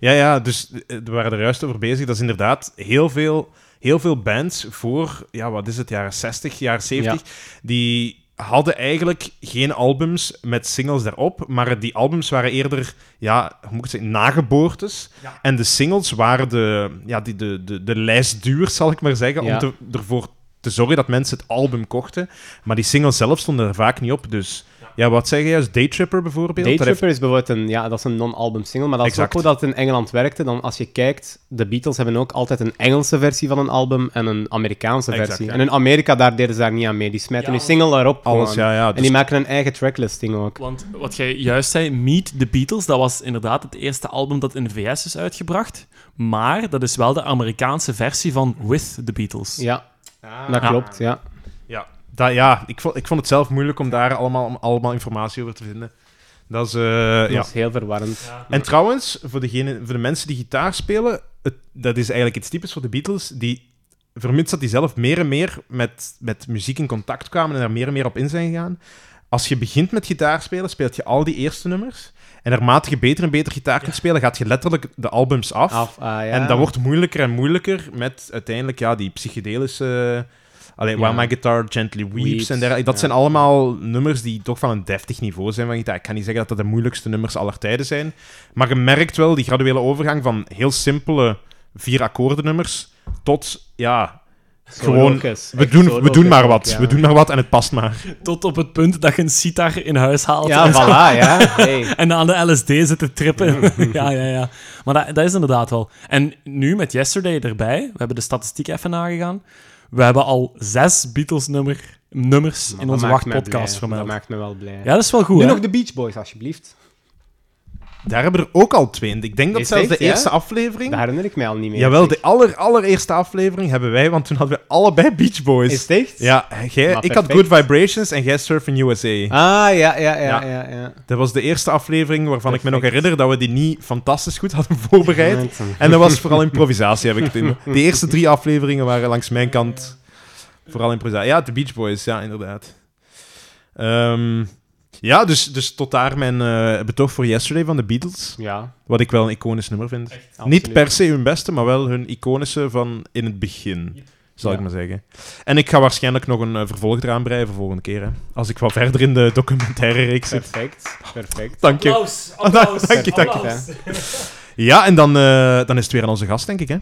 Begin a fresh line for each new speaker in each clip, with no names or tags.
Ja, ja, dus eh, we waren er juist over bezig. Dat is inderdaad heel veel, heel veel bands voor, ja, wat is het, jaren 60, jaren 70, die hadden eigenlijk geen albums met singles daarop, maar die albums waren eerder, ja, hoe moet ik zeggen, nageboortes.
Ja.
En de singles waren de, ja, die, de, de, de lijstduur, zal ik maar zeggen,
Ja.
om te, ervoor te zorgen dat mensen het album kochten. Maar die singles zelf stonden er vaak niet op, dus... Ja, wat zeg je juist? Daytripper bijvoorbeeld?
Daytripper is bijvoorbeeld een, ja, dat is een non-album single, maar dat is
Exact.
ook hoe dat in Engeland werkte. Dan, als je kijkt, de Beatles hebben ook altijd een Engelse versie van een album en een Amerikaanse
Exact,
versie.
ja.
En in Amerika, daar deden ze daar niet aan mee. Die smijten
Ja,
hun single daarop
Alles, ja, ja.
En
dus-
die maken een eigen tracklisting ook.
Want wat jij juist zei, Meet the Beatles, dat was inderdaad het eerste album dat in de VS is uitgebracht. Maar dat is wel de Amerikaanse versie van With the Beatles.
Ja,
Ah.
dat klopt, ja.
Ja, dat, ja ik, vond, ik vond het zelf moeilijk om daar allemaal, om allemaal informatie over te vinden. Dat is, eh,
Dat
ja.
is heel verwarrend.
Ja.
En trouwens, voor, degene, voor de mensen die gitaar spelen, het, dat is eigenlijk iets typisch voor de Beatles, die, vermits dat die zelf meer en meer met, met muziek in contact kwamen en daar meer en meer op in zijn gegaan, als je begint met gitaar spelen, speelt je al die eerste nummers. En naarmate je beter en beter gitaar kunt spelen, gaat je letterlijk de albums af.
Af, ah, ja.
En dat wordt moeilijker en moeilijker met uiteindelijk ja, die psychedelische... Allee,
Ja.
While My Guitar Gently Weeps.
Weeps,
en dergelijke. dat
ja.
zijn allemaal nummers die toch van een deftig niveau zijn van gitaar. Ik kan niet zeggen dat dat de moeilijkste nummers aller tijden zijn. Maar je merkt wel die graduele overgang van heel simpele vier akkoordennummers tot, ja, gewoon... We doen, we doen maar wat.
ja.
We doen maar wat en het past maar.
Tot op het punt dat je een sitar in huis haalt.
Ja,
en,
voilà, ja. Hey.
en aan de LSD zit te trippen. ja, ja, ja. Maar dat, dat is inderdaad wel. En nu met Yesterday erbij, we hebben de statistiek even nagegaan. We hebben al zes Beatles-nummers in onze wachtpodcast vermeld.
Dat maakt me wel blij.
Ja, dat is wel goed,
nu
hè?
nog de Beach Boys, alsjeblieft.
Daar hebben er ook al twee. Ik denk dat
Is
zelfs
echt,
de
ja?
eerste aflevering...
Dat herinner ik mij al niet meer.
Jawel,
zeg.
de aller, allereerste aflevering hebben wij, want toen hadden we allebei Beach Boys.
Is het echt?
Ja, jij,
Maar
ik had
perfect.
Good Vibrations en jij Surfing USA.
Ah, ja, ja, ja,
Ja.
ja. ja,
Dat was de eerste aflevering waarvan ik me nog
Perfect.
herinner dat we die niet fantastisch goed hadden voorbereid. En dat was vooral improvisatie, heb ik het in. De eerste drie afleveringen waren langs mijn kant vooral improvisatie. Ja, de Beach Boys, ja, inderdaad. Ehm, ja, dus, dus tot daar mijn eh, betoog voor Yesterday van de Beatles.
Ja,
Wat ik wel een iconisch nummer vind. Niet per se hun beste, maar wel hun iconische van in het begin. Zal ik
Ja.
maar zeggen. En ik ga waarschijnlijk nog een eh, vervolg eraan breien voor volgende keer. Hè. Als ik wat verder in de documentaire reeks zit.
Perfect, perfect.
Dank je.
Applaus,
applaus, dank je, dank je. Ja, en dan, eh, dan is het weer aan onze gast, denk ik. Hè?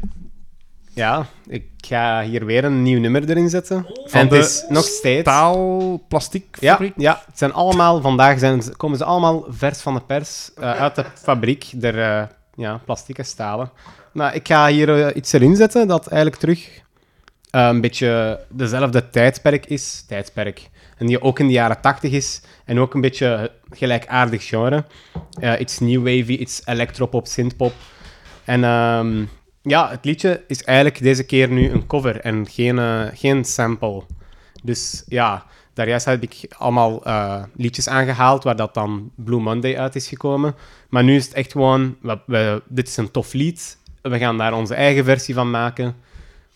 Ja, ik ga hier weer een nieuw nummer erin zetten.
Van
en
de
het is nog steeds...
Taal, plastic
Ja,
fabriek.
ja, het zijn allemaal, vandaag zijn, komen ze allemaal vers van de pers eh, uit de fabriek, der eh ja, plastieke stalen. Maar ik ga hier eh, iets erin zetten dat eigenlijk terug een beetje dezelfde tijdperk is. Tijdperk. En die ook in de jaren tachtig is. En ook een beetje gelijkaardig genre. Iets new wavy, iets electropop, synthpop. En ehm, ja, het liedje is eigenlijk deze keer nu een cover en geen, eh, geen sample. Dus ja, daar juist heb ik allemaal eh, liedjes aangehaald waar dat dan Blue Monday uit is gekomen. Maar nu is het echt gewoon, we- dit is een tof lied, we gaan daar onze eigen versie van maken.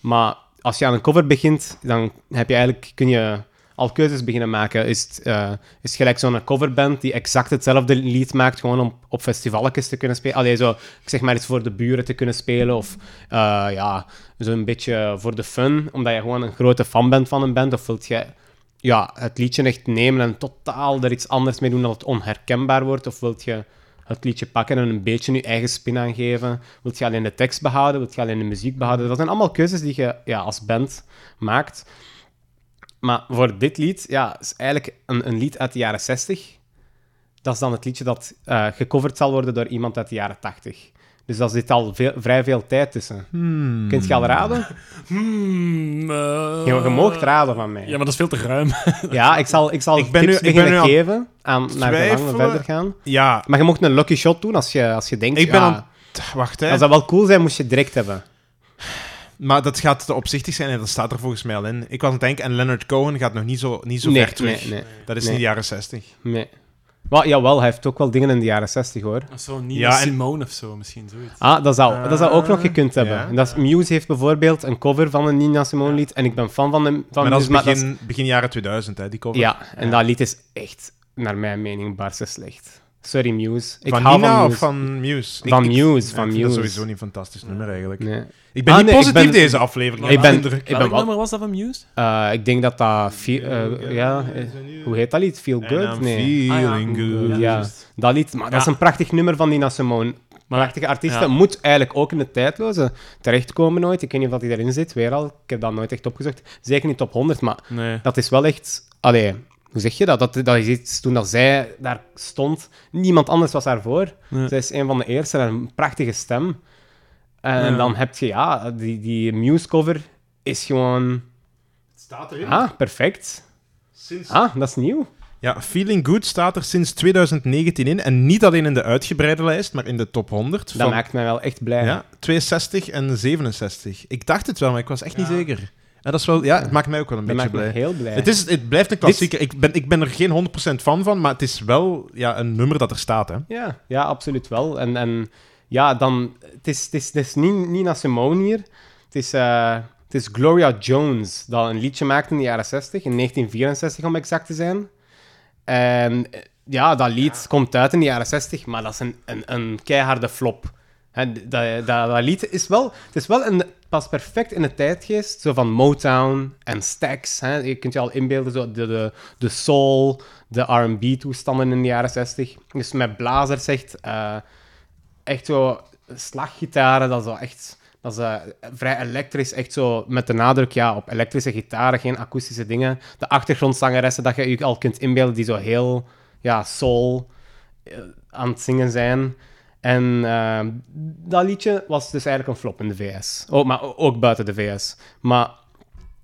Maar als je aan een cover begint, dan heb je eigenlijk, kun je al keuzes beginnen maken. Is het, eh, is gelijk zo'n coverband die exact hetzelfde lied maakt, gewoon om op festivalletjes te kunnen spelen. Allee, zo, ik zeg maar iets voor de buren te kunnen spelen, of eh, ja, zo'n beetje voor de fun, omdat je gewoon een grote fan bent van een band, of wilt je ja, het liedje echt nemen en totaal er iets anders mee doen dat het onherkenbaar wordt, of wilt je het liedje pakken en een beetje je eigen spin aan geven? Wilt je alleen de tekst behouden? Wilt je alleen de muziek behouden? Dat zijn allemaal keuzes die je ja, als band maakt. Maar voor dit lied, ja, is eigenlijk een, een lied uit de jaren 60. Dat is dan het liedje dat eh, gecoverd zal worden door iemand uit de jaren 80. Dus daar zit al veel, vrij veel tijd tussen.
Hmm.
Kunt je al raden?
Hmm, eh,
Je, je moogt raden van mij.
Ja, maar dat is veel te ruim.
Ja, ik zal, ik zal
Ik ben
tips
nu- ik ben nu aan
geven aan, naar
twijfelen.
verder gaan.
Ja,
Maar je mocht een lucky shot doen als je, als je denkt...
ik ben
ja,
aan... Wacht, hè.
Als dat wel cool zijn, moest je direct hebben.
Maar dat gaat te opzichtig zijn en dat staat er volgens mij al in. Ik was aan het denken, en Leonard Cohen gaat nog niet zo, niet zo
nee,
ver terug.
nee, nee,
Dat is
Nee.
in de jaren 60.
nee. Wel, jawel, hij heeft ook wel dingen in de jaren 60 hoor.
Zo, Nina
Ja, en-
Simone of zo, misschien zoiets.
Ah, dat zou, dat zou ook nog gekund hebben.
ja.
En dat is, Muse heeft bijvoorbeeld een cover van een Nina Simone lied. En ik ben fan van, de, van
maar dat is
maar
begin, begin jaren 2000, hè, die cover.
Ja, en dat lied is echt, naar mijn mening, barse slecht. Sorry, Muse. Ik
van
hou
Nina
van
of
Muse.
van Muse?
Van
ik, ik-
Muse,
ja,
van
ik vind dat
Muse.
sowieso niet een fantastisch nummer eigenlijk.
Nee.
Ik ben
Ah,
niet
nee, ik
positief
ben-
deze aflevering.
Ik ben- ik ben
Welk
wel-
nummer was dat van Muse?
Eh, ik denk dat dat... Eh, ja, eh, hoe heet dat lied? Feel Good? Nee.
feeling
Ah, ja.
good.
Ja, dat lied. Maar dat is een prachtig nummer van Nina Simone.
Maar,
Prachtige artiesten.
ja.
Moet eigenlijk ook in de tijdloze terechtkomen nooit. Ik weet niet of dat hij erin zit, weer al. Ik heb dat nooit echt opgezocht. Zeker niet top 100, maar
nee.
dat is wel echt... Allee, hoe zeg je dat? Dat, dat is iets, toen dat zij daar stond, niemand anders was daarvoor.
Nee.
Zij is een van de eerste en een prachtige stem. En
Ja.
dan heb je, ja, die, die Muse-cover is gewoon...
Het staat erin.
Ah, perfect.
Sinds...
Ah, dat is nieuw.
Ja, Feeling Good staat er sinds 2019 in. En niet alleen in de uitgebreide lijst, maar in de top 100.
Dat
van,
maakt mij wel echt blij.
ja, 62 en 67. Ik dacht het wel, maar ik was echt niet zeker. En dat is wel, ja, het maakt mij ook wel een
dat
beetje blij.
heel blij.
Het, is, het blijft een klassieker. Ik ben, ik ben er geen 100% fan van, maar het is wel ja, een nummer dat er staat. Hè.
Ja, ja, absoluut wel. En, en ja, dan... Het is, het is, het is niet Nina Simone hier. Het is, eh, het is Gloria Jones, dat een liedje maakte in de jaren 60, in 1964 om exact te zijn. En eh, ja, dat lied komt uit in de jaren 60, maar dat is een, een, een keiharde flop. Hè, dat, dat, dat lied is wel... Het is wel een, past perfect in de tijdgeest, zo van Motown en Stax. Hè. Je kunt je al inbeelden, zo de, de, soul, de R&B-toestanden in de jaren 60. Dus met blazers echt... eh, echt zo slaggitaren, dat is zo echt... Dat is eh, vrij elektrisch, echt zo met de nadruk ja, op elektrische gitaren, geen akoestische dingen. De achtergrondzangeressen dat je je al kunt inbeelden, die zo heel ja, soul eh, aan het zingen zijn. En eh, dat liedje was dus eigenlijk een flop in de VS. Oh, maar ook buiten de VS. Maar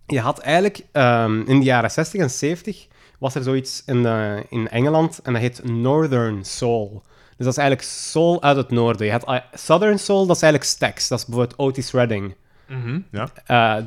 je had eigenlijk ehm, in de jaren 60 en 70 was er zoiets in, in Engeland en dat heet Northern Soul. Dus dat is eigenlijk soul uit het noorden. Je had eh, Southern Soul, dat is eigenlijk Stax. Dat is bijvoorbeeld Otis Redding.
Ja.
Eh,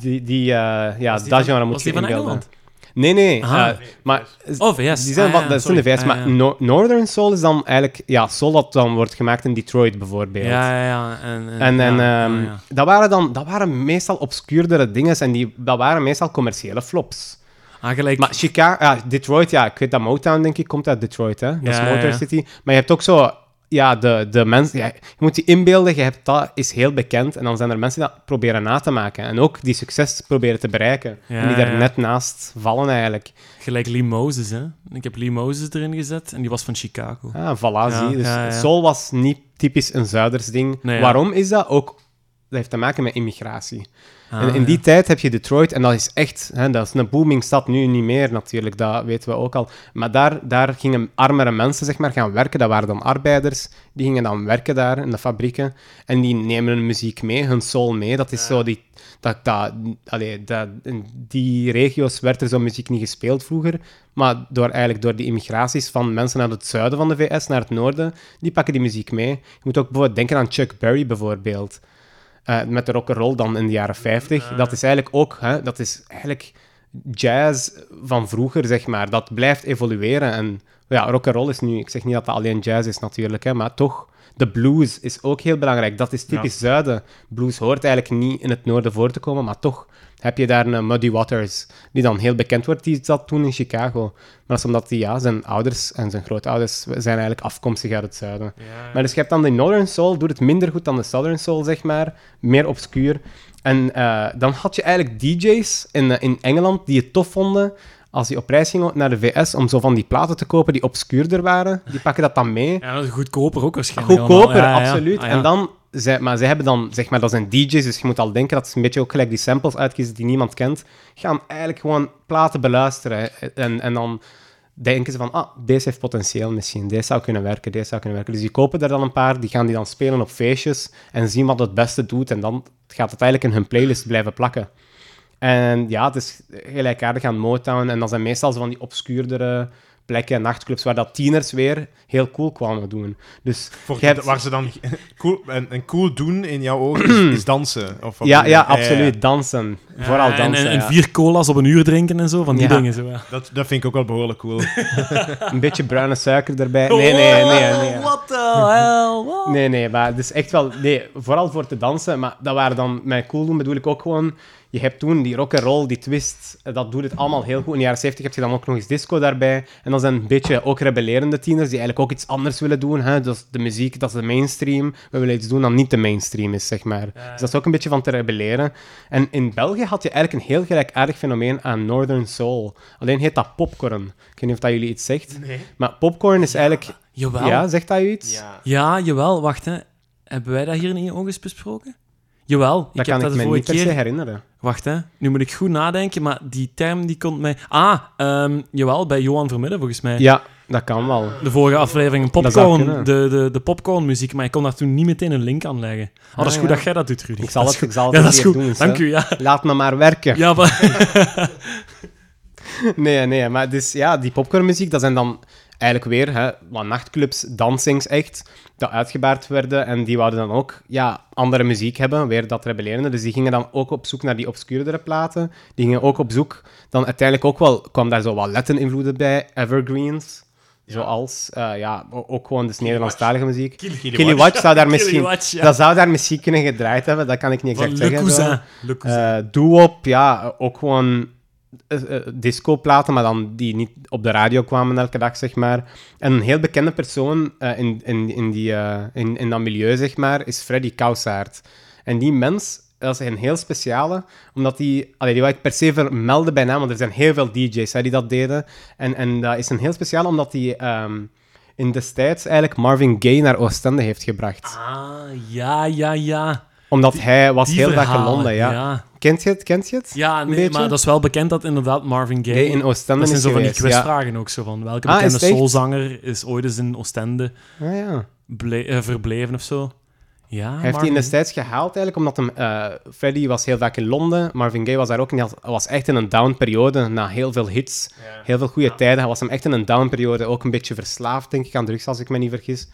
die, die, eh, ja,
Was die
dat
van-
genre moet je
die van. Engeland?
Nee, nee.
Ah.
eh, maar
Oh, VS.
die zijn
Ah,
wat,
ja,
dat in de. VS,
Ah,
maar. No- Northern Soul is dan eigenlijk ja, soul dat dan wordt gemaakt in Detroit bijvoorbeeld.
Ja, ja, ja. En, en,
En, en
ja,
ehm,
ja.
Dat, waren dan, dat waren meestal obscuurdere dingen en die, dat waren meestal commerciële flops.
Ah, gelijk.
Maar Chicago, ja, Detroit, ja, ik weet dat Motown, denk ik, komt uit Detroit, hè? Dat is Motor. City. Maar je hebt ook zo, ja, de, de mensen, ja, je moet die inbeelden, je hebt, dat is heel bekend. En dan zijn er mensen die dat proberen na te maken. En ook die succes proberen te bereiken.
Ja,
en die daar
ja.
net naast vallen, eigenlijk.
Gelijk Lee Moses, hè. Ik heb Lee Moses erin gezet en die was van Chicago.
Ah, voilà, zie je. Dus soul was niet typisch een Zuiders ding.
Nee.
Waarom is dat? Ook, dat heeft te maken met immigratie.
Ah,
en in die
ja.
tijd heb je Detroit, en dat is echt, hè, dat is een booming stad, nu niet meer natuurlijk, dat weten we ook al. Maar daar, daar gingen armere mensen zeg maar, gaan werken, dat waren dan arbeiders, die gingen dan werken daar in de fabrieken, en die nemen hun muziek mee, hun soul mee. Dat is zo die, dat, dat, allee, dat, in die regio's werd er zo muziek niet gespeeld vroeger, maar door, eigenlijk door die immigraties van mensen uit het zuiden van de VS naar het noorden, die pakken die muziek mee. Je moet ook bijvoorbeeld denken aan Chuck Berry bijvoorbeeld. Eh, met de rock'n'roll dan in de jaren 50. Dat is eigenlijk ook, hè, dat is eigenlijk jazz van vroeger, zeg maar. Dat blijft evolueren. En ja, rock'n'roll is nu, ik zeg niet dat dat alleen jazz is natuurlijk, hè, maar toch, de blues is ook heel belangrijk. Dat is typisch zuiden. Blues hoort eigenlijk niet in het noorden voor te komen, maar toch heb je daar een Muddy Waters, die dan heel bekend wordt. Die zat toen in Chicago. Maar dat is omdat die, ja, zijn ouders en zijn grootouders zijn eigenlijk afkomstig uit het zuiden. Maar dus je hebt dan de Northern Soul, doet het minder goed dan de Southern Soul, zeg maar. Meer obscuur. En eh, dan had je eigenlijk DJ's in, eh, in Engeland die het tof vonden als die op reis gingen naar de VS om zo van die platen te kopen die obscuurder waren. Die pakken dat dan mee.
Ja, dat is goedkoper ook waarschijnlijk.
Goedkoper.
Ja, ja.
absoluut.
Ah.
En dan, zij, maar zij hebben dan, zeg maar, dat zijn DJ's, dus je moet al denken dat ze een beetje ook gelijk die samples uitkiezen die niemand kent. Gaan eigenlijk gewoon platen beluisteren. En, en dan denken ze van, ah, deze heeft potentieel misschien, deze zou kunnen werken, deze zou kunnen werken. Dus die kopen er dan een paar, die gaan die dan spelen op feestjes en zien wat het beste doet. En dan gaat het eigenlijk in hun playlist blijven plakken. En ja, het is gelijkaardig aan Motown. En dat zijn meestal zo van die obscuurdere plekken, nachtclubs, waar dat tieners weer heel cool kwamen doen. Dus
Voor,
je hebt-
Waar ze dan cool, en, en cool doen in jouw ogen is, is dansen. Of
Ja, ja, absoluut. Dansen. Vooral
en,
dansen,
en, en
ja.
vier cola's op een uur drinken en zo, van die
Ja.
dingen. Zo, ja.
Dat, dat vind ik ook wel behoorlijk cool.
Een beetje bruine suiker erbij. Nee, nee, nee, nee.
What the hell? What?
Nee, nee, maar het is echt wel... Nee, vooral voor te dansen. Maar dat waren dan... Met cool doen bedoel ik ook gewoon... Je hebt toen die rock and roll, die twist, eh, dat doet het allemaal heel goed. In de jaren 70 heb je dan ook nog eens disco daarbij. En dan zijn een beetje ook rebellerende tieners die eigenlijk ook iets anders willen doen. Hè? Dus de muziek, dat is de mainstream. We willen iets doen dat niet de mainstream is, zeg maar. Dus dat is ook een beetje van te rebelleren. En in België had je eigenlijk een heel gelijkaardig fenomeen aan Northern Soul. Alleen heet dat popcorn. Ik weet niet of dat jullie iets zegt.
Nee.
Maar popcorn is eigenlijk...
Jawel.
Ja, zegt dat je iets?
Ja, jawel. Wacht, hè. Hebben wij dat hier niet ook eens besproken? Jawel.
Dat
ik heb
kan
dat
ik
de
me
vorige keer...
herinneren.
Wacht, hè. Nu moet ik goed nadenken, maar die term die komt mij... Ah, ehm, jawel, bij Johan Vermidden, volgens mij.
Ja, dat kan wel.
De vorige aflevering,
Dat
popcorn, de, de, de popcornmuziek, maar ik kon daar toen niet meteen een link aan leggen. Oh, dat is goed
ja.
dat jij dat doet, Rudy.
Ik zal
Dat
het, ik zal het
Ja, dat is goed.
doen.
Dank
hè.
u, ja.
Laat me maar werken.
Ja, maar...
Nee, nee, maar dus ja, die popcornmuziek, dat zijn dan eigenlijk weer hè, wat nachtclubs, dansings echt, dat uitgebaard werden. En die wouden dan ook ja, andere muziek hebben, weer dat rebellerende. Dus die gingen dan ook op zoek naar die obscuurdere platen. Die gingen ook op zoek, dan uiteindelijk ook wel, kwam daar zo wat Latin-invloeden bij, evergreens. Zoals, eh, ja, ook gewoon dus Nederlandstalige muziek. Killy Watch zou daar misschien...
Watch, ja.
Dat zou daar misschien kunnen gedraaid hebben, dat kan ik niet exact zeggen.
Cousin. Le Cousin.
Eh Doe-op, ja, ook gewoon discoplaten, maar dan die niet op de radio kwamen elke dag, zeg maar. En een heel bekende persoon eh, in, in, in, die, eh, in, in dat milieu, zeg maar, is Freddy Kousaert. En die mens, dat is een heel speciale, omdat die... Allee, die wil ik per se vermelden bij naam, want er zijn heel veel DJ's die dat deden. En, en dat is een heel speciale, omdat die... ehm, in destijds eigenlijk Marvin Gaye naar Oostende heeft gebracht.
Ah, ja, ja, ja.
Omdat hij was heel vaak in Londen, ja.
Ja,
Kent je het? Kent je het?
ja nee, maar dat is wel bekend dat inderdaad Marvin Gaye...
In Oostende
dat zijn
is
zo van die
geweest, ja.
quizvragen ook, zo van welke
Ah, is
bekende
het echt?
soulzanger is ooit eens in Oostende
Ah, ja.
ble- eh, verbleven of zo. Ja,
Hij heeft die
Marvin-
destijds gehaald eigenlijk, omdat hem, eh Freddy was heel vaak in Londen, Marvin Gaye was daar ook in, hij was echt in een down-periode, na heel veel hits, heel veel goede tijden. Hij was hem echt in een down-periode, ook een beetje verslaafd, denk ik, aan drugs, als ik me niet vergis.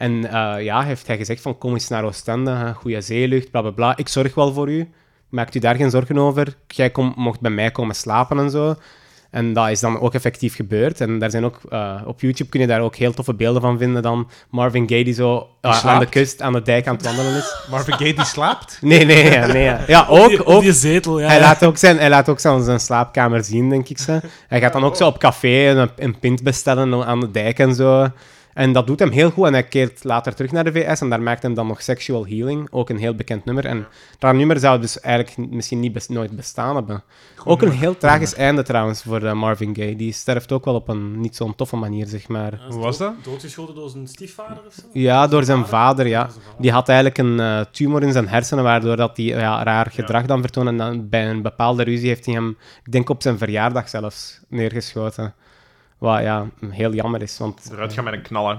En eh, ja, heeft hij gezegd van, kom eens naar Oostende, hè, goede zeelucht, bla bla bla, ik zorg wel voor u, maakt u daar geen zorgen over, jij kom, mocht bij mij komen slapen en zo. En dat is dan ook effectief gebeurd. En daar zijn ook, eh, op YouTube kun je daar ook heel toffe beelden van vinden. Dan Marvin Gaye die zo eh, aan de kust, aan de dijk aan het wandelen is.
Marvin Gaye die slaapt?
Nee, nee, ja, nee. Ja, ja ook,
die,
ook.
die zetel, ja.
Hij laat ook zijn, hij laat ook zijn, zijn slaapkamer zien, denk ik. Zo. Hij gaat dan ook zo op café een, een pint bestellen aan de dijk en zo. En dat doet hem heel goed. En hij keert later terug naar de VS en daar maakt hem dan nog Sexual Healing, ook een heel bekend nummer. En dat nummer zou dus eigenlijk misschien niet nooit bestaan hebben. Ook een heel tragisch einde trouwens voor eh, Marvin Gaye. Die sterft ook wel op een niet zo'n toffe manier, zeg maar.
Hoe was dat?
Doodgeschoten door zijn stiefvader of zo?
Ja, door zijn vader, ja. Die had eigenlijk een eh, tumor in zijn hersenen, waardoor dat hij ja, raar gedrag dan vertoonde. En dan bij een bepaalde ruzie heeft hij hem, ik denk op zijn verjaardag zelfs, neergeschoten. Wat ja, heel jammer is, want...
Eruit gaan met een knallen.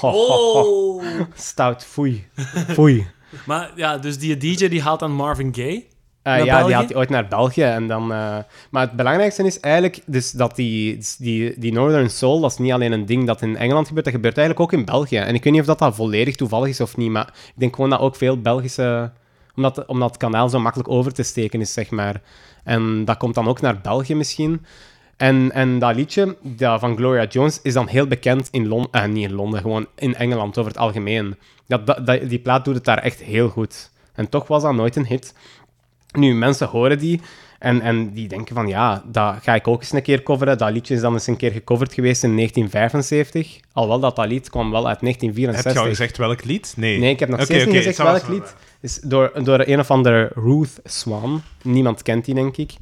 Oh!
Stout, foei. Foei.
maar ja, dus die DJ die haalt dan Marvin Gaye.
Eh, ja,
België?
die had hij ooit naar België. En dan, eh, maar het belangrijkste is eigenlijk dus dat die, die, die Northern Soul, dat is niet alleen een ding dat in Engeland gebeurt, dat gebeurt eigenlijk ook in België. En ik weet niet of dat, dat volledig toevallig is of niet, maar ik denk gewoon dat ook veel Belgische... Omdat, omdat het kanaal zo makkelijk over te steken is, zeg maar. En dat komt dan ook naar België misschien. En, en dat liedje dat van Gloria Jones is dan heel bekend in Londen, eh, niet in Londen, gewoon in Engeland over het algemeen. Dat, dat, dat- die plaat doet het daar echt heel goed. En toch was dat nooit een hit. Nu, mensen horen die en, en die denken van ja, dat ga ik ook eens een keer coveren. Dat liedje is dan eens een keer gecoverd geweest in 1975. Alhoewel dat dat lied kwam wel uit
Heb je
1964.
al gezegd welk lied? Nee.
Nee, ik heb nog steeds niet gezegd welk
wel-
lied. is door, door een of andere Ruth Swan. Niemand kent die, denk ik.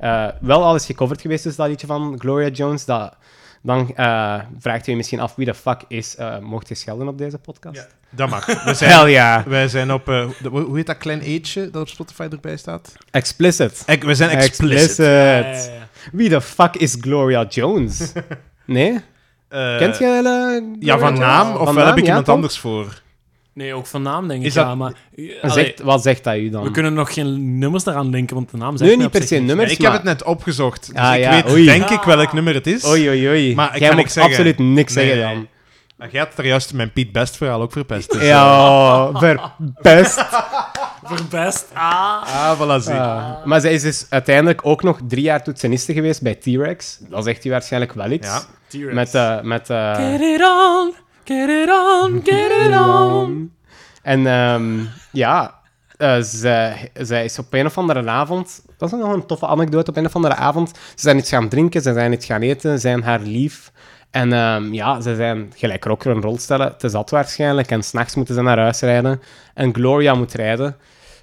Eh, wel al is gecoverd geweest, dus dat liedje van Gloria Jones. Dat, dan eh, vraagt u je misschien af wie de fuck is. eh mocht je schelden op deze podcast?
Ja, dat mag. We zijn,
Hell ja.
wij zijn op... eh, de- hoe heet dat klein eetje dat op Spotify erbij staat?
Explicit.
Ek- we zijn explicit.
Ja, ja, ja.
Wie de fuck is Gloria Jones? Nee?
Eh,
Kent je uh,
Ja, van naam? Of wel heb ik iemand anders voor?
Nee, ook van naam denk ik.
Is dat-
ja, maar, Allee,
Zegt, wat zegt dat u dan?
we kunnen nog geen nummers eraan linken, want de naam zegt
Nee,
mij
niet
op
per
zich
se
niks.
nummers,
ik heb
maar-
het net opgezocht. Dus
Ah,
ik
ja,
weet
oei.
denk ik welk nummer het is.
Oei, oei, oei.
Maar ik
Jij mag
niks zeggen.
absoluut niks
Nee,
zeggen dan.
Ah, Jij had er juist mijn Piet Best verhaal ook verpest. dus, eh,
Ja, verpest.
Verpest. Ah.
Ah, voilà, zie.
Ah. maar zij is dus uiteindelijk ook nog drie jaar toetseniste geweest bij T-Rex. Dat zegt u waarschijnlijk wel iets.
Ja.
T-Rex.
Met, eh met eh,
Get it on, get it on, get it on.
En ehm, ja, zij, zij is op een of andere avond... Dat is nog een toffe anekdote. Op een of andere avond, ze zijn iets gaan drinken, ze zijn iets gaan eten, ze zijn haar lief. En ehm, ja, ze zijn gelijk rocker een rol stellen, te zat waarschijnlijk. En s'nachts moeten ze naar huis rijden. En Gloria moet rijden.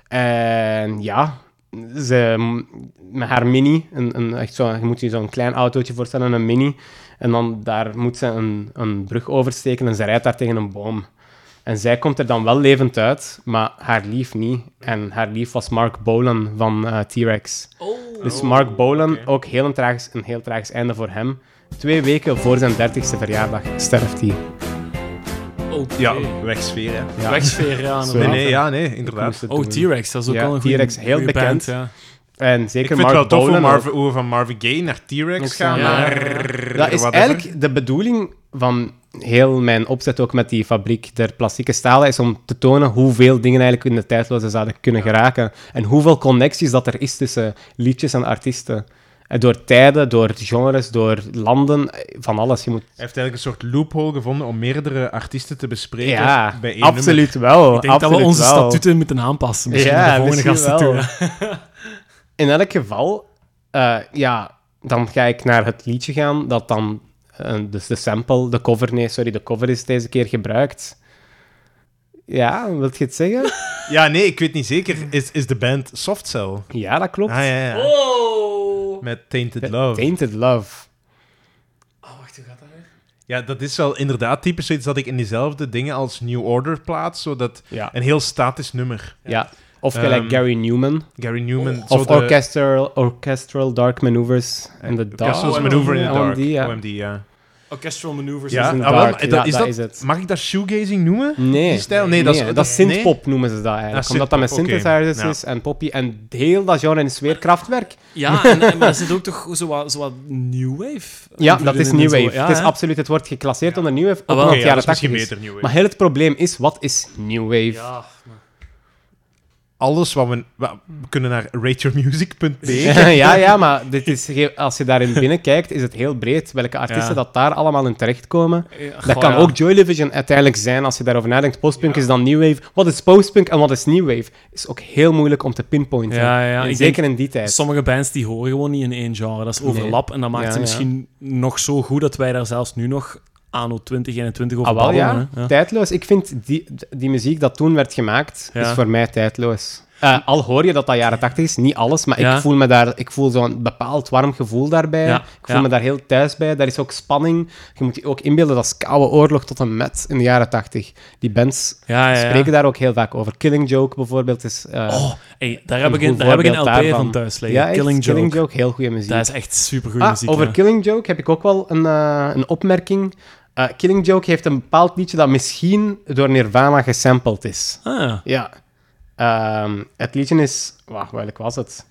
En ja, ze, met haar mini, een, een, echt zo, je moet je zo'n klein autootje voorstellen, een mini. En dan daar moet ze een, een brug oversteken en ze rijdt daar tegen een boom. En zij komt er dan wel levend uit, maar haar lief niet. En haar lief was Mark Bolan van eh, T-Rex.
Oh.
Dus Mark Bolan, ook heel een, tragisch, een heel tragisch einde voor hem. Twee weken voor zijn 30ste verjaardag sterft hij.
Oké.
Ja, wegsfeer, hè.
Ja.
Wegsfeer, ja.
Nee, nee, ja, nee, inderdaad.
Oh. T-Rex, dat is ook
Ja,
wel een goede
T-Rex, heel bekend.
ja.
En
Ik
zeker
vind het wel tof hoe, we van Marvin Gaye naar T-Rex gaan. naar
Dat is eigenlijk de bedoeling van heel mijn opzet ook met die fabriek der plastieke stalen, is om te tonen hoeveel dingen eigenlijk in de tijdloze zouden kunnen geraken. En hoeveel connecties dat er is tussen liedjes en artiesten. En door tijden, door genres, door landen, eh, van alles. Je moet...
Hij heeft eigenlijk een soort loophole gevonden om meerdere artiesten te bespreken
Ja,
bij één nummer.
absoluut wel.
Ik denk dat we onze
wel.
statuten moeten aanpassen. Misschien
Ja,
de volgende
misschien
gasten
wel.
toe.
In elk geval, eh, ja, dan ga ik naar het liedje gaan dat dan, eh, dus de sample, de cover, nee, sorry, de cover is deze keer gebruikt. Ja, wilt je het zeggen?
Ja, nee, ik weet niet zeker. Is, is de band Soft Cell?
Ja, dat klopt.
Ah, ja, ja.
Oh!
Met Tainted Love.
Tainted Love.
Oh, wacht, hoe gaat dat weer?
Ja, dat is wel inderdaad typisch zoiets dat ik in diezelfde dingen als New Order plaats. Zodat
Ja.
een heel statisch nummer.
ja. Of gelijk
Ehm,
Gary Newman.
Gary Newman.
Of
de-
orchestral, orchestral Dark Maneuvers in the Dark.
Orchestral Maneuver in the Dark.
OMD, ja.
OMD, ja.
Orchestral Maneuvers.
Ja,
in the
ah, wel,
Dark.
dat-
Ja,
is
dat
dat,
is het.
Mag ik dat shoegazing noemen?
Nee,
Die stijl? Nee, dat is- dat-
synthpop noemen ze dat eigenlijk.
Ah,
Omdat dat met synthesizers
Ja.
is en poppy. En heel dat genre is weer krachtwerk.
Ja, en, en, maar er zit ook toch zo wat, zo wat new wave?
Ja, dat is New. Wave.
Ja,
het is absoluut, het wordt geclasseerd onder New Wave, ook
Ah,
het
ja, dat is
80
misschien
is.
beter New Wave.
Maar heel het probleem is, wat is New Wave?
Ja, maar-
Alles wat we... We kunnen naar rateyourmusic.be.
ja, ja, maar dit is, als je daarin binnenkijkt, is het heel breed. Welke artiesten
Ja.
dat daar allemaal in terechtkomen.
Ja,
Dat kan
ja.
ook Joy Division uiteindelijk zijn, als je daarover nadenkt. Postpunk is dan New Wave. Wat is postpunk en wat is New Wave? Is ook heel moeilijk om te pinpointen.
Ja, ja,
En
ik
zeker in die tijd.
Sommige bands die horen gewoon niet in één genre. Dat is overlap en dat maakt
Ja,
ze
ja.
misschien nog zo goed dat wij daar zelfs nu nog anno 2021 over
Ah, wel, ja.
Ja.
Tijdloos. Ik vind die, die muziek dat toen werd gemaakt,
Ja.
is voor mij tijdloos. Eh, al hoor je dat dat jaren 80 is, niet alles, maar
Ja.
ik voel me daar, ik voel zo'n bepaald warm gevoel daarbij.
Ja,
Ik voel
ja.
me daar heel thuis bij. Daar is ook spanning. Je moet je ook inbeelden, dat is koude oorlog tot en met in de jaren 80. Die bands spreken daar ook heel vaak over. Killing Joke bijvoorbeeld is. eh,
Oh, hey, daar heb ik een, daar heb ik een LP
daarvan.
van thuis liggen. Killing Joke.
heel goede muziek.
Dat is echt supergoeie
Ah,
muziek.
over. Killing Joke heb ik ook wel een, eh, een opmerking. Eh, Killing Joke heeft een bepaald liedje dat misschien door Nirvana gesampled is.
Ah,
Ja. Ehm, het liedje is... Wacht, welk was het?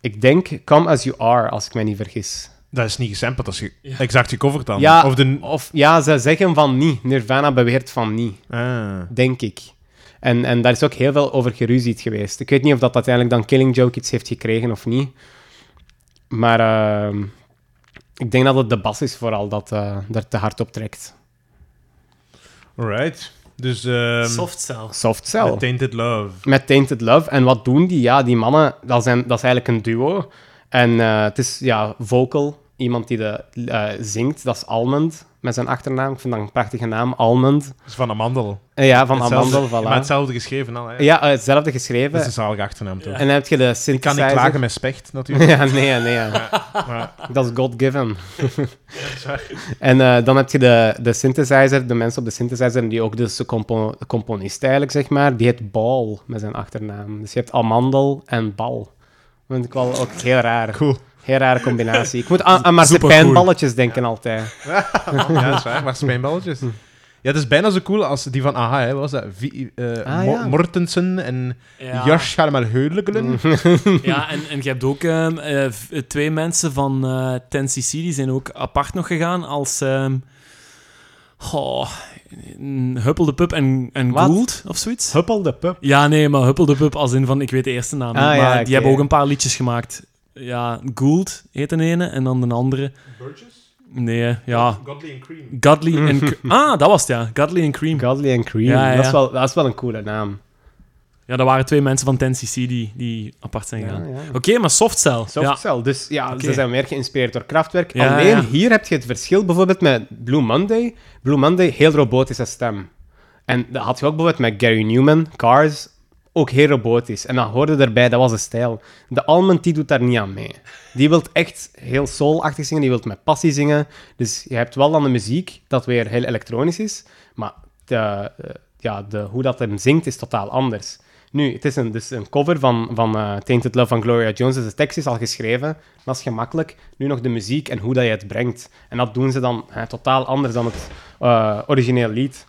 Ik denk Come As You Are, als ik mij niet vergis.
Dat is niet gesampled, dat is ge-
Ja.
exact gecoverd dan.
Ja,
Of de...
Of ja, ze zeggen van niet. Nirvana beweert van niet,
Ah.
denk ik. En, en daar is ook heel veel over geruzied geweest. Ik weet niet of dat uiteindelijk dan Killing Joke iets heeft gekregen of niet. Maar ehm, ik denk dat het de bas is vooral dat eh daar te hard op trekt.
Alright. Dus... ehm
Soft cell.
Soft Cell.
The Tainted Love.
Met Tainted Love. En wat doen die? Ja, die mannen, dat, zijn, dat is eigenlijk een duo. En eh, het is ja, vocal, iemand die de, eh, zingt. Dat is Almond, met zijn achternaam. Ik vind dat een prachtige naam, Almond.
Dat is van Amandel.
Eh, ja, van
Hetzelfde-
Amandel,
Maar
voilà.
hetzelfde geschreven al, hè?
Ja, eh, hetzelfde
Dat
geschreven.
is een zalige achternaam, toch?
Ja.
En dan heb je de
Ik kan
synthesizer.
niet klagen met specht, natuurlijk.
ja, nee, nee.
Maar,
Dat is God-given. en eh, dan heb je de, de synthesizer, de mensen op de synthesizer, die ook dus de compo componist eigenlijk, zeg maar, die heet Ball met zijn achternaam. Dus je hebt Amandel en Bal. Dat vind ik wel ook heel raar.
cool.
Heel rare combinatie. Ik moet aan, aan
Supercool.
marsepein-balletjes denken altijd.
ja, dat is waar. Maar spijnballetjes. Ja, dat is bijna zo cool als die van AHA, hè. Wat was dat? Vi- eh,
Ah,
Mo-
ja.
Mortensen en
Ja.
Jars gaan maar heugelijkelen.
Ja, en, en je hebt ook ehm, eh, v- twee mensen van eh 10cc, die zijn ook apart nog gegaan als... Oh, mm, Huppel de Pup en, en
Wat?
Gould of zoiets?
Huppel de pup.
Ja, nee, maar Huppel de Pup als in van, ik weet de eerste naam niet,
Ah,
maar
ja,
die hebben ook een paar liedjes gemaakt. Ja, Gould heet de ene en dan de andere.
Burgess?
Nee, ja.
Godly and Cream.
Godly and... Cre- ah, dat was het, ja. Godly and Cream.
Godly and Cream.
Ja, ja.
Dat, is wel, dat is wel een coole naam.
Ja, dat waren twee mensen van 10cc die, die apart zijn gegaan.
Ja, ja.
Oké, maar Softcell. Ja.
Softcell. Dus ja, ze zijn meer geïnspireerd door Kraftwerk.
Ja,
Alleen
ja.
hier heb je het verschil bijvoorbeeld met Blue Monday. Blue Monday, heel robotische stem. En dat had je ook bijvoorbeeld met Gary Newman, Cars, ook heel robotisch. En dan hoorde erbij, dat was de stijl. De Almond, die doet daar niet aan mee. Die wil echt heel soul-achtig zingen, die wil met passie zingen. Dus je hebt wel dan de muziek, dat weer heel elektronisch is, maar de, eh, ja, de, hoe dat hem zingt is totaal anders. Nu, het is een, dus een cover van, van eh, Tainted Love van Gloria Jones, dus de tekst is al geschreven, dat is gemakkelijk. Nu nog de muziek en hoe dat je het brengt. En dat doen ze dan totaal anders dan het eh, origineel lied.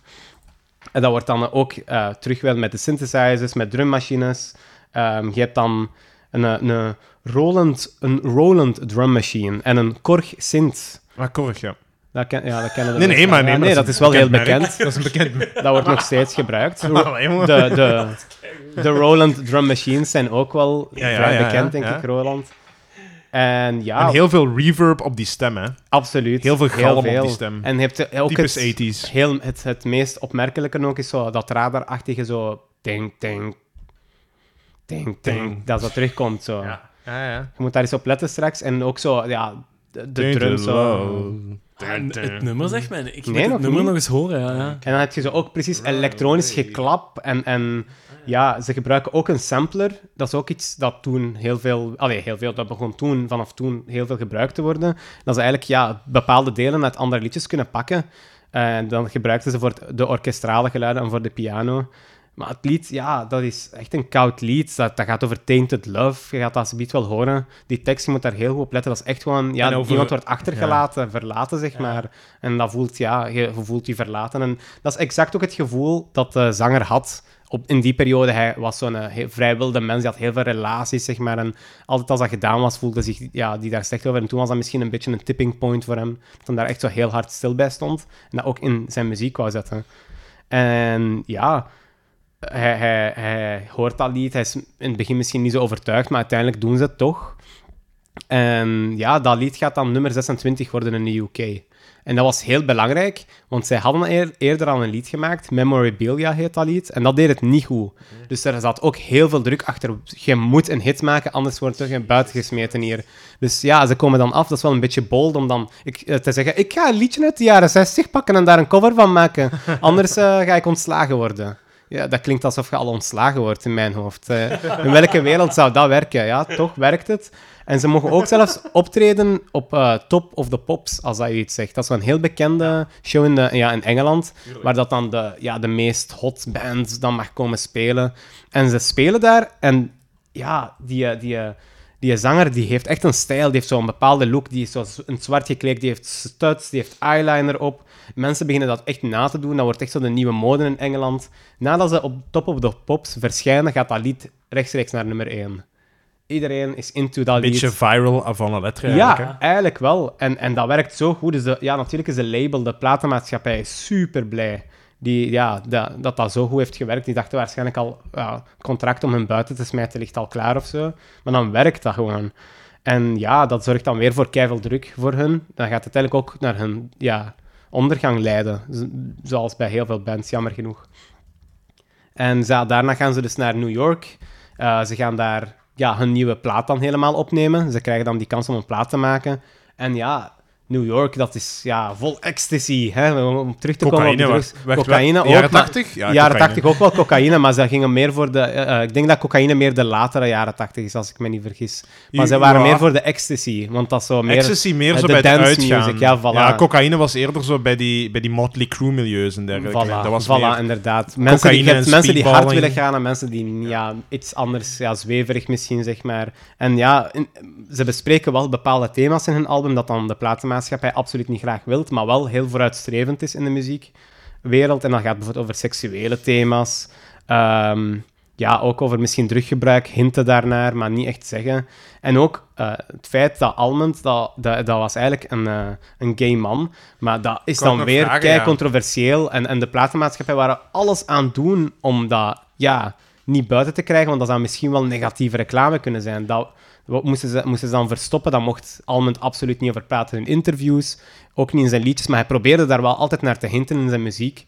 En dat wordt dan ook eh terug wel met de synthesizers, met drummachines. Ehm, je hebt dan een, eh, een, Roland, een Roland drum machine en een Korg synth.
Maar Korg, ja.
Dat ken, ja, dat kennen de
Nee, nee, maar, nee,
Ja, nee, dat is wel heel
bekend. Dat is een bekend merk.
Dat wordt nog steeds gebruikt. De, de, de Roland drum machines zijn ook wel
Ja, ja,
vrij
ja,
bekend, denk ik, Roland. En ja,
En heel veel reverb op die stem, hè.
absoluut.
Heel veel galm op
veel.
die stem.
En je hebt ook
Typisch
het,
80s.
heel, het, het meest opmerkelijke ook is zo dat radarachtige zo... Ding, ding, ding, ding. Dat zo terugkomt, zo.
Ja, ja, ja.
Je moet daar eens op letten straks. En ook zo, ja, de, de drum zo...
En het nummer zegt mij... Ik moet
Nee,
het
nog
nummer
niet.
nog eens horen, ja. ja.
En dan heb je zo ook precies elektronisch geklap. En, en ja, ze gebruiken ook een sampler. Dat is ook iets dat toen heel veel... Allee, heel veel. Dat begon toen, vanaf toen, heel veel gebruikt te worden. Dat ze eigenlijk ja, bepaalde delen uit andere liedjes kunnen pakken. En dan gebruikten ze voor de orkestrale geluiden en voor de piano. Maar het lied, ja, dat is echt een koud lied. Dat, dat gaat over tainted love. Je gaat dat alsjeblieft wel horen. Die tekst, je moet daar heel goed op letten. Dat is echt gewoon... Ja,
over-
iemand wordt achtergelaten, verlaten, zeg maar. En dat voelt, ja, je, je voelt je verlaten. En dat is exact ook het gevoel dat de zanger had op, in die periode. Hij was zo'n eh, vrij wilde mens, die had heel veel relaties, zeg maar. En altijd als dat gedaan was, voelde zich ja, die daar slecht over. En toen was dat misschien een beetje een tipping point voor hem. Dat hij daar echt zo heel hard stil bij stond. En dat ook in zijn muziek wou zetten. En ja, hij, hij, hij hoort dat lied. Hij is in het begin misschien niet zo overtuigd, maar uiteindelijk doen ze het toch. En ja, dat lied gaat dan nummer 26 worden in de UK. En dat was heel belangrijk, want zij hadden eer- eerder al een lied gemaakt. Memorabilia heet dat lied. En dat deed het niet goed. Dus er zat ook heel veel druk achter. Je moet een hit maken, anders wordt je buiten gesmeten hier. Dus ja, ze komen dan af. Dat is wel een beetje bold om dan ik, eh, te zeggen... Ik ga een liedje uit de jaren 60 pakken en daar een cover van maken. Anders eh, ga ik ontslagen worden. Ja, dat klinkt alsof je al ontslagen wordt in mijn hoofd. Eh, in welke wereld zou dat werken? Ja, toch werkt het. En ze mogen ook zelfs optreden op eh, Top of the Pops, als dat je iets zegt. Dat is wel een heel bekende show in, de, ja, in Engeland, waar dat dan de, ja, de meest hot bands dan mag komen spelen. En ze spelen daar en ja, die, die, die zanger die heeft echt een stijl, die heeft zo'n bepaalde look, die is zo in zwart gekleed, die heeft studs, die heeft eyeliner op. Mensen beginnen dat echt na te doen, dat wordt echt zo de nieuwe mode in Engeland. Nadat ze op Top of the Pops verschijnen, gaat dat lied rechtstreeks naar nummer 1. Iedereen is into dat
Een
lied.
beetje viral avant la lettre eigenlijk,
Ja, eigenlijk wel. En, en dat werkt zo goed. Dus de, ja, natuurlijk is de label, de platenmaatschappij, super blij. Die, ja, dat, dat dat zo goed heeft gewerkt. Die dachten waarschijnlijk al, ja, contract om hun buiten te smijten ligt al klaar of zo. Maar dan werkt dat gewoon. En ja, dat zorgt dan weer voor keiveel druk voor hun. Dan gaat het eigenlijk ook naar hun ja, ondergang leiden. Zoals bij heel veel bands, jammer genoeg. En daarna gaan ze dus naar New York. Eh, ze gaan daar ja, hun nieuwe plaat dan helemaal opnemen. Ze krijgen dan die kans om een plaat te maken. En ja, New York, dat is ja, vol ecstasy. Hè? Om terug te komen op
wacht,
drugs.
wacht,
cocaïne
wacht. Jaren
maar-
80? Ja,
jaren
cocaïne.
80 ook wel cocaïne, maar ze gingen meer voor de... eh, eh, ik denk dat cocaïne meer de latere jaren 80 is, als ik me niet vergis. Maar ze waren
Ja.
meer voor de ecstasy, want dat is zo meer...
Ecstasy meer zo
de
bij
dance
uitgaan.
music, ja, voilà.
cocaïne was eerder zo bij die, bij die Motley Crue milieus en dergelijke.
Voilà,
dat was
voilà
meer...
inderdaad. Mensen die, hebt mensen die hard willen gaan en mensen die ja, iets anders, ja, zweverig misschien, zeg maar. En ja, in- ze bespreken wel bepaalde thema's in hun album dat dan de platenmaatschappij absoluut niet graag wilt, maar wel heel vooruitstrevend is in de muziekwereld. En dan gaat het bijvoorbeeld over seksuele thema's. Ehm, ja, ook over misschien druggebruik, hinten daarnaar, maar niet echt zeggen. En ook eh, het feit dat Almond, dat, dat, dat was eigenlijk een, eh, een gay man, maar dat is dan weer
vragen,
kei
ja.
controversieel. En, en de platenmaatschappij waren alles aan doen om dat ja, niet buiten te krijgen, want dat zou misschien wel negatieve reclame kunnen zijn. Dat wat moesten ze, moesten ze dan verstoppen, daar mocht Almond absoluut niet over praten in interviews, ook niet in zijn liedjes, maar hij probeerde daar wel altijd naar te hinten in zijn muziek.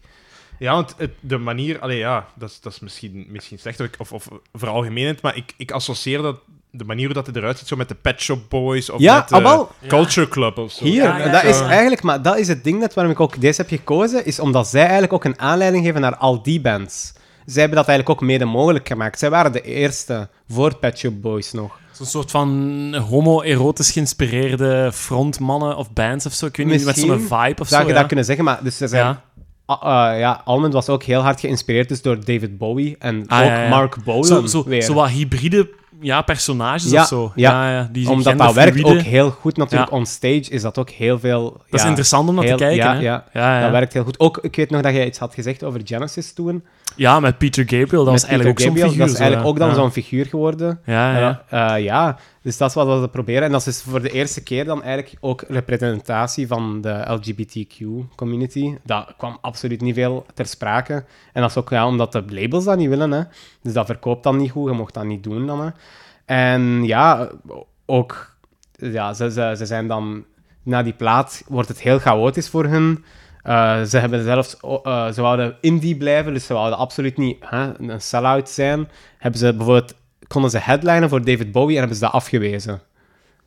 Ja, want het, de manier... Allee, ja, dat is, dat is misschien, misschien slecht of, of, veralgemenend, maar ik, ik associeer dat... De manier hoe dat hij eruit ziet, zo met de Pet Shop Boys of
Ja,
met de
ah, wel.
Culture Club of zo.
Hier,
Ja, ja,
dat is eigenlijk, maar dat is het ding net waarom ik ook deze heb gekozen, is omdat zij eigenlijk ook een aanleiding geven naar al die bands. Zij hebben dat eigenlijk ook mede mogelijk gemaakt. Zij waren de eerste voor Pet Shop Boys nog.
Zo'n soort van homo-erotisch geïnspireerde frontmannen of bands of zo. Ik weet niet, met zo'n vibe of
Zou
zo.
je
ja.
dat kunnen zeggen? Maar dus ze zijn,
Ja.
Ah, ah, ja, Almond was ook heel hard geïnspireerd dus door David Bowie en
Ah,
ook
ja.
Mark Bolan
Zo, zo,
weer.
zo wat hybride ja, personages
Ja,
of zo.
ja.
ja, die
Omdat dat werkt ook heel goed natuurlijk.
Ja.
On stage is dat ook heel veel...
Dat is interessant om naar te kijken.
ja,
hè?
ja.
Ja, ja.
Dat werkt heel goed. Ook, ik weet nog dat jij iets had gezegd over Genesis toen.
Ja, met Peter Gabriel. Dat was eigenlijk ook zo'n figuur.
Dat is eigenlijk ook dan
ja.
zo'n figuur geworden.
Ja, ja.
Ja, eh, ja, dus dat is wat we proberen. En dat is voor de eerste keer dan eigenlijk ook representatie van de LGBTQ-community. Dat kwam absoluut niet veel ter sprake. En dat is ook ja, omdat de labels dat niet willen. Hè. Dus dat verkoopt dan niet goed, je mocht dat niet doen dan. Hè. En ja, ook... Ja, ze, ze, ze zijn dan... Na die plaat wordt het heel chaotisch voor hun. Eh, ze hebben zelfs... eh, ze wouden indie blijven, dus ze wouden absoluut niet hè, een sell-out zijn. Hebben ze bijvoorbeeld konden ze headlinen voor David Bowie en hebben ze dat afgewezen.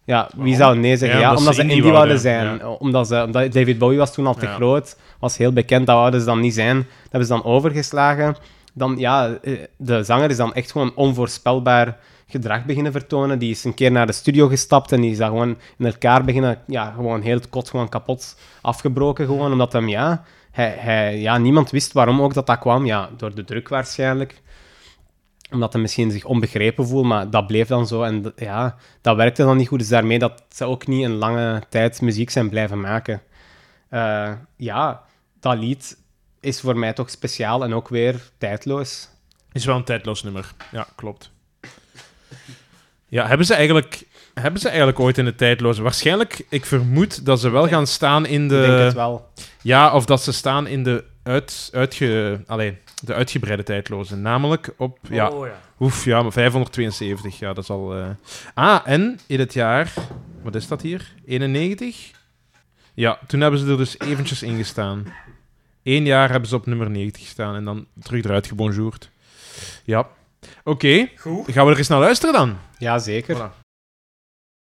Ja, wie
Waarom?
zou nee zeggen?
Ja,
Ja,
omdat
omdat,
ze indie
indie wouden zijn. Omdat, ze, omdat David Bowie was toen al te
Ja.
groot, was heel bekend, dat wouden ze dan niet zijn. Dat hebben ze dan overgeslagen. Dan, ja, eh, de zanger is dan echt gewoon onvoorspelbaar gedrag beginnen vertonen. Die is een keer naar de studio gestapt en die is dan gewoon in elkaar beginnen, ja, gewoon heel het kot gewoon kapot afgebroken gewoon, omdat hem, ja, hij, hij, ja, niemand wist waarom ook dat dat kwam. Ja, door de druk waarschijnlijk omdat hij misschien zich onbegrepen voelt, maar dat bleef dan zo. En ja, dat werkte dan niet goed. Dus daarmee dat ze ook niet een lange tijd muziek zijn blijven maken. Eh, ja, dat lied is voor mij toch speciaal en ook weer tijdloos.
Is wel een tijdloos nummer. Ja, klopt. Ja, hebben ze eigenlijk, hebben ze eigenlijk ooit in de tijdloze... Waarschijnlijk, ik vermoed dat ze wel gaan staan in
Ik denk
de...
het wel.
Ja, of dat ze staan in de, uit, uitge, allee, de uitgebreide tijdloze. Namelijk op... Ja,
Oh, ja.
Oef, ja, maar 572. Ja, dat is al... eh. Ah, en in het jaar... Wat is dat hier? 91? Ja, toen hebben ze er dus eventjes in gestaan. Eén jaar hebben ze op nummer 90 gestaan en dan terug eruit gebonjourd. Ja. Oké,
Goed.
gaan we er eens naar luisteren dan?
Ja, zeker.
Voilà.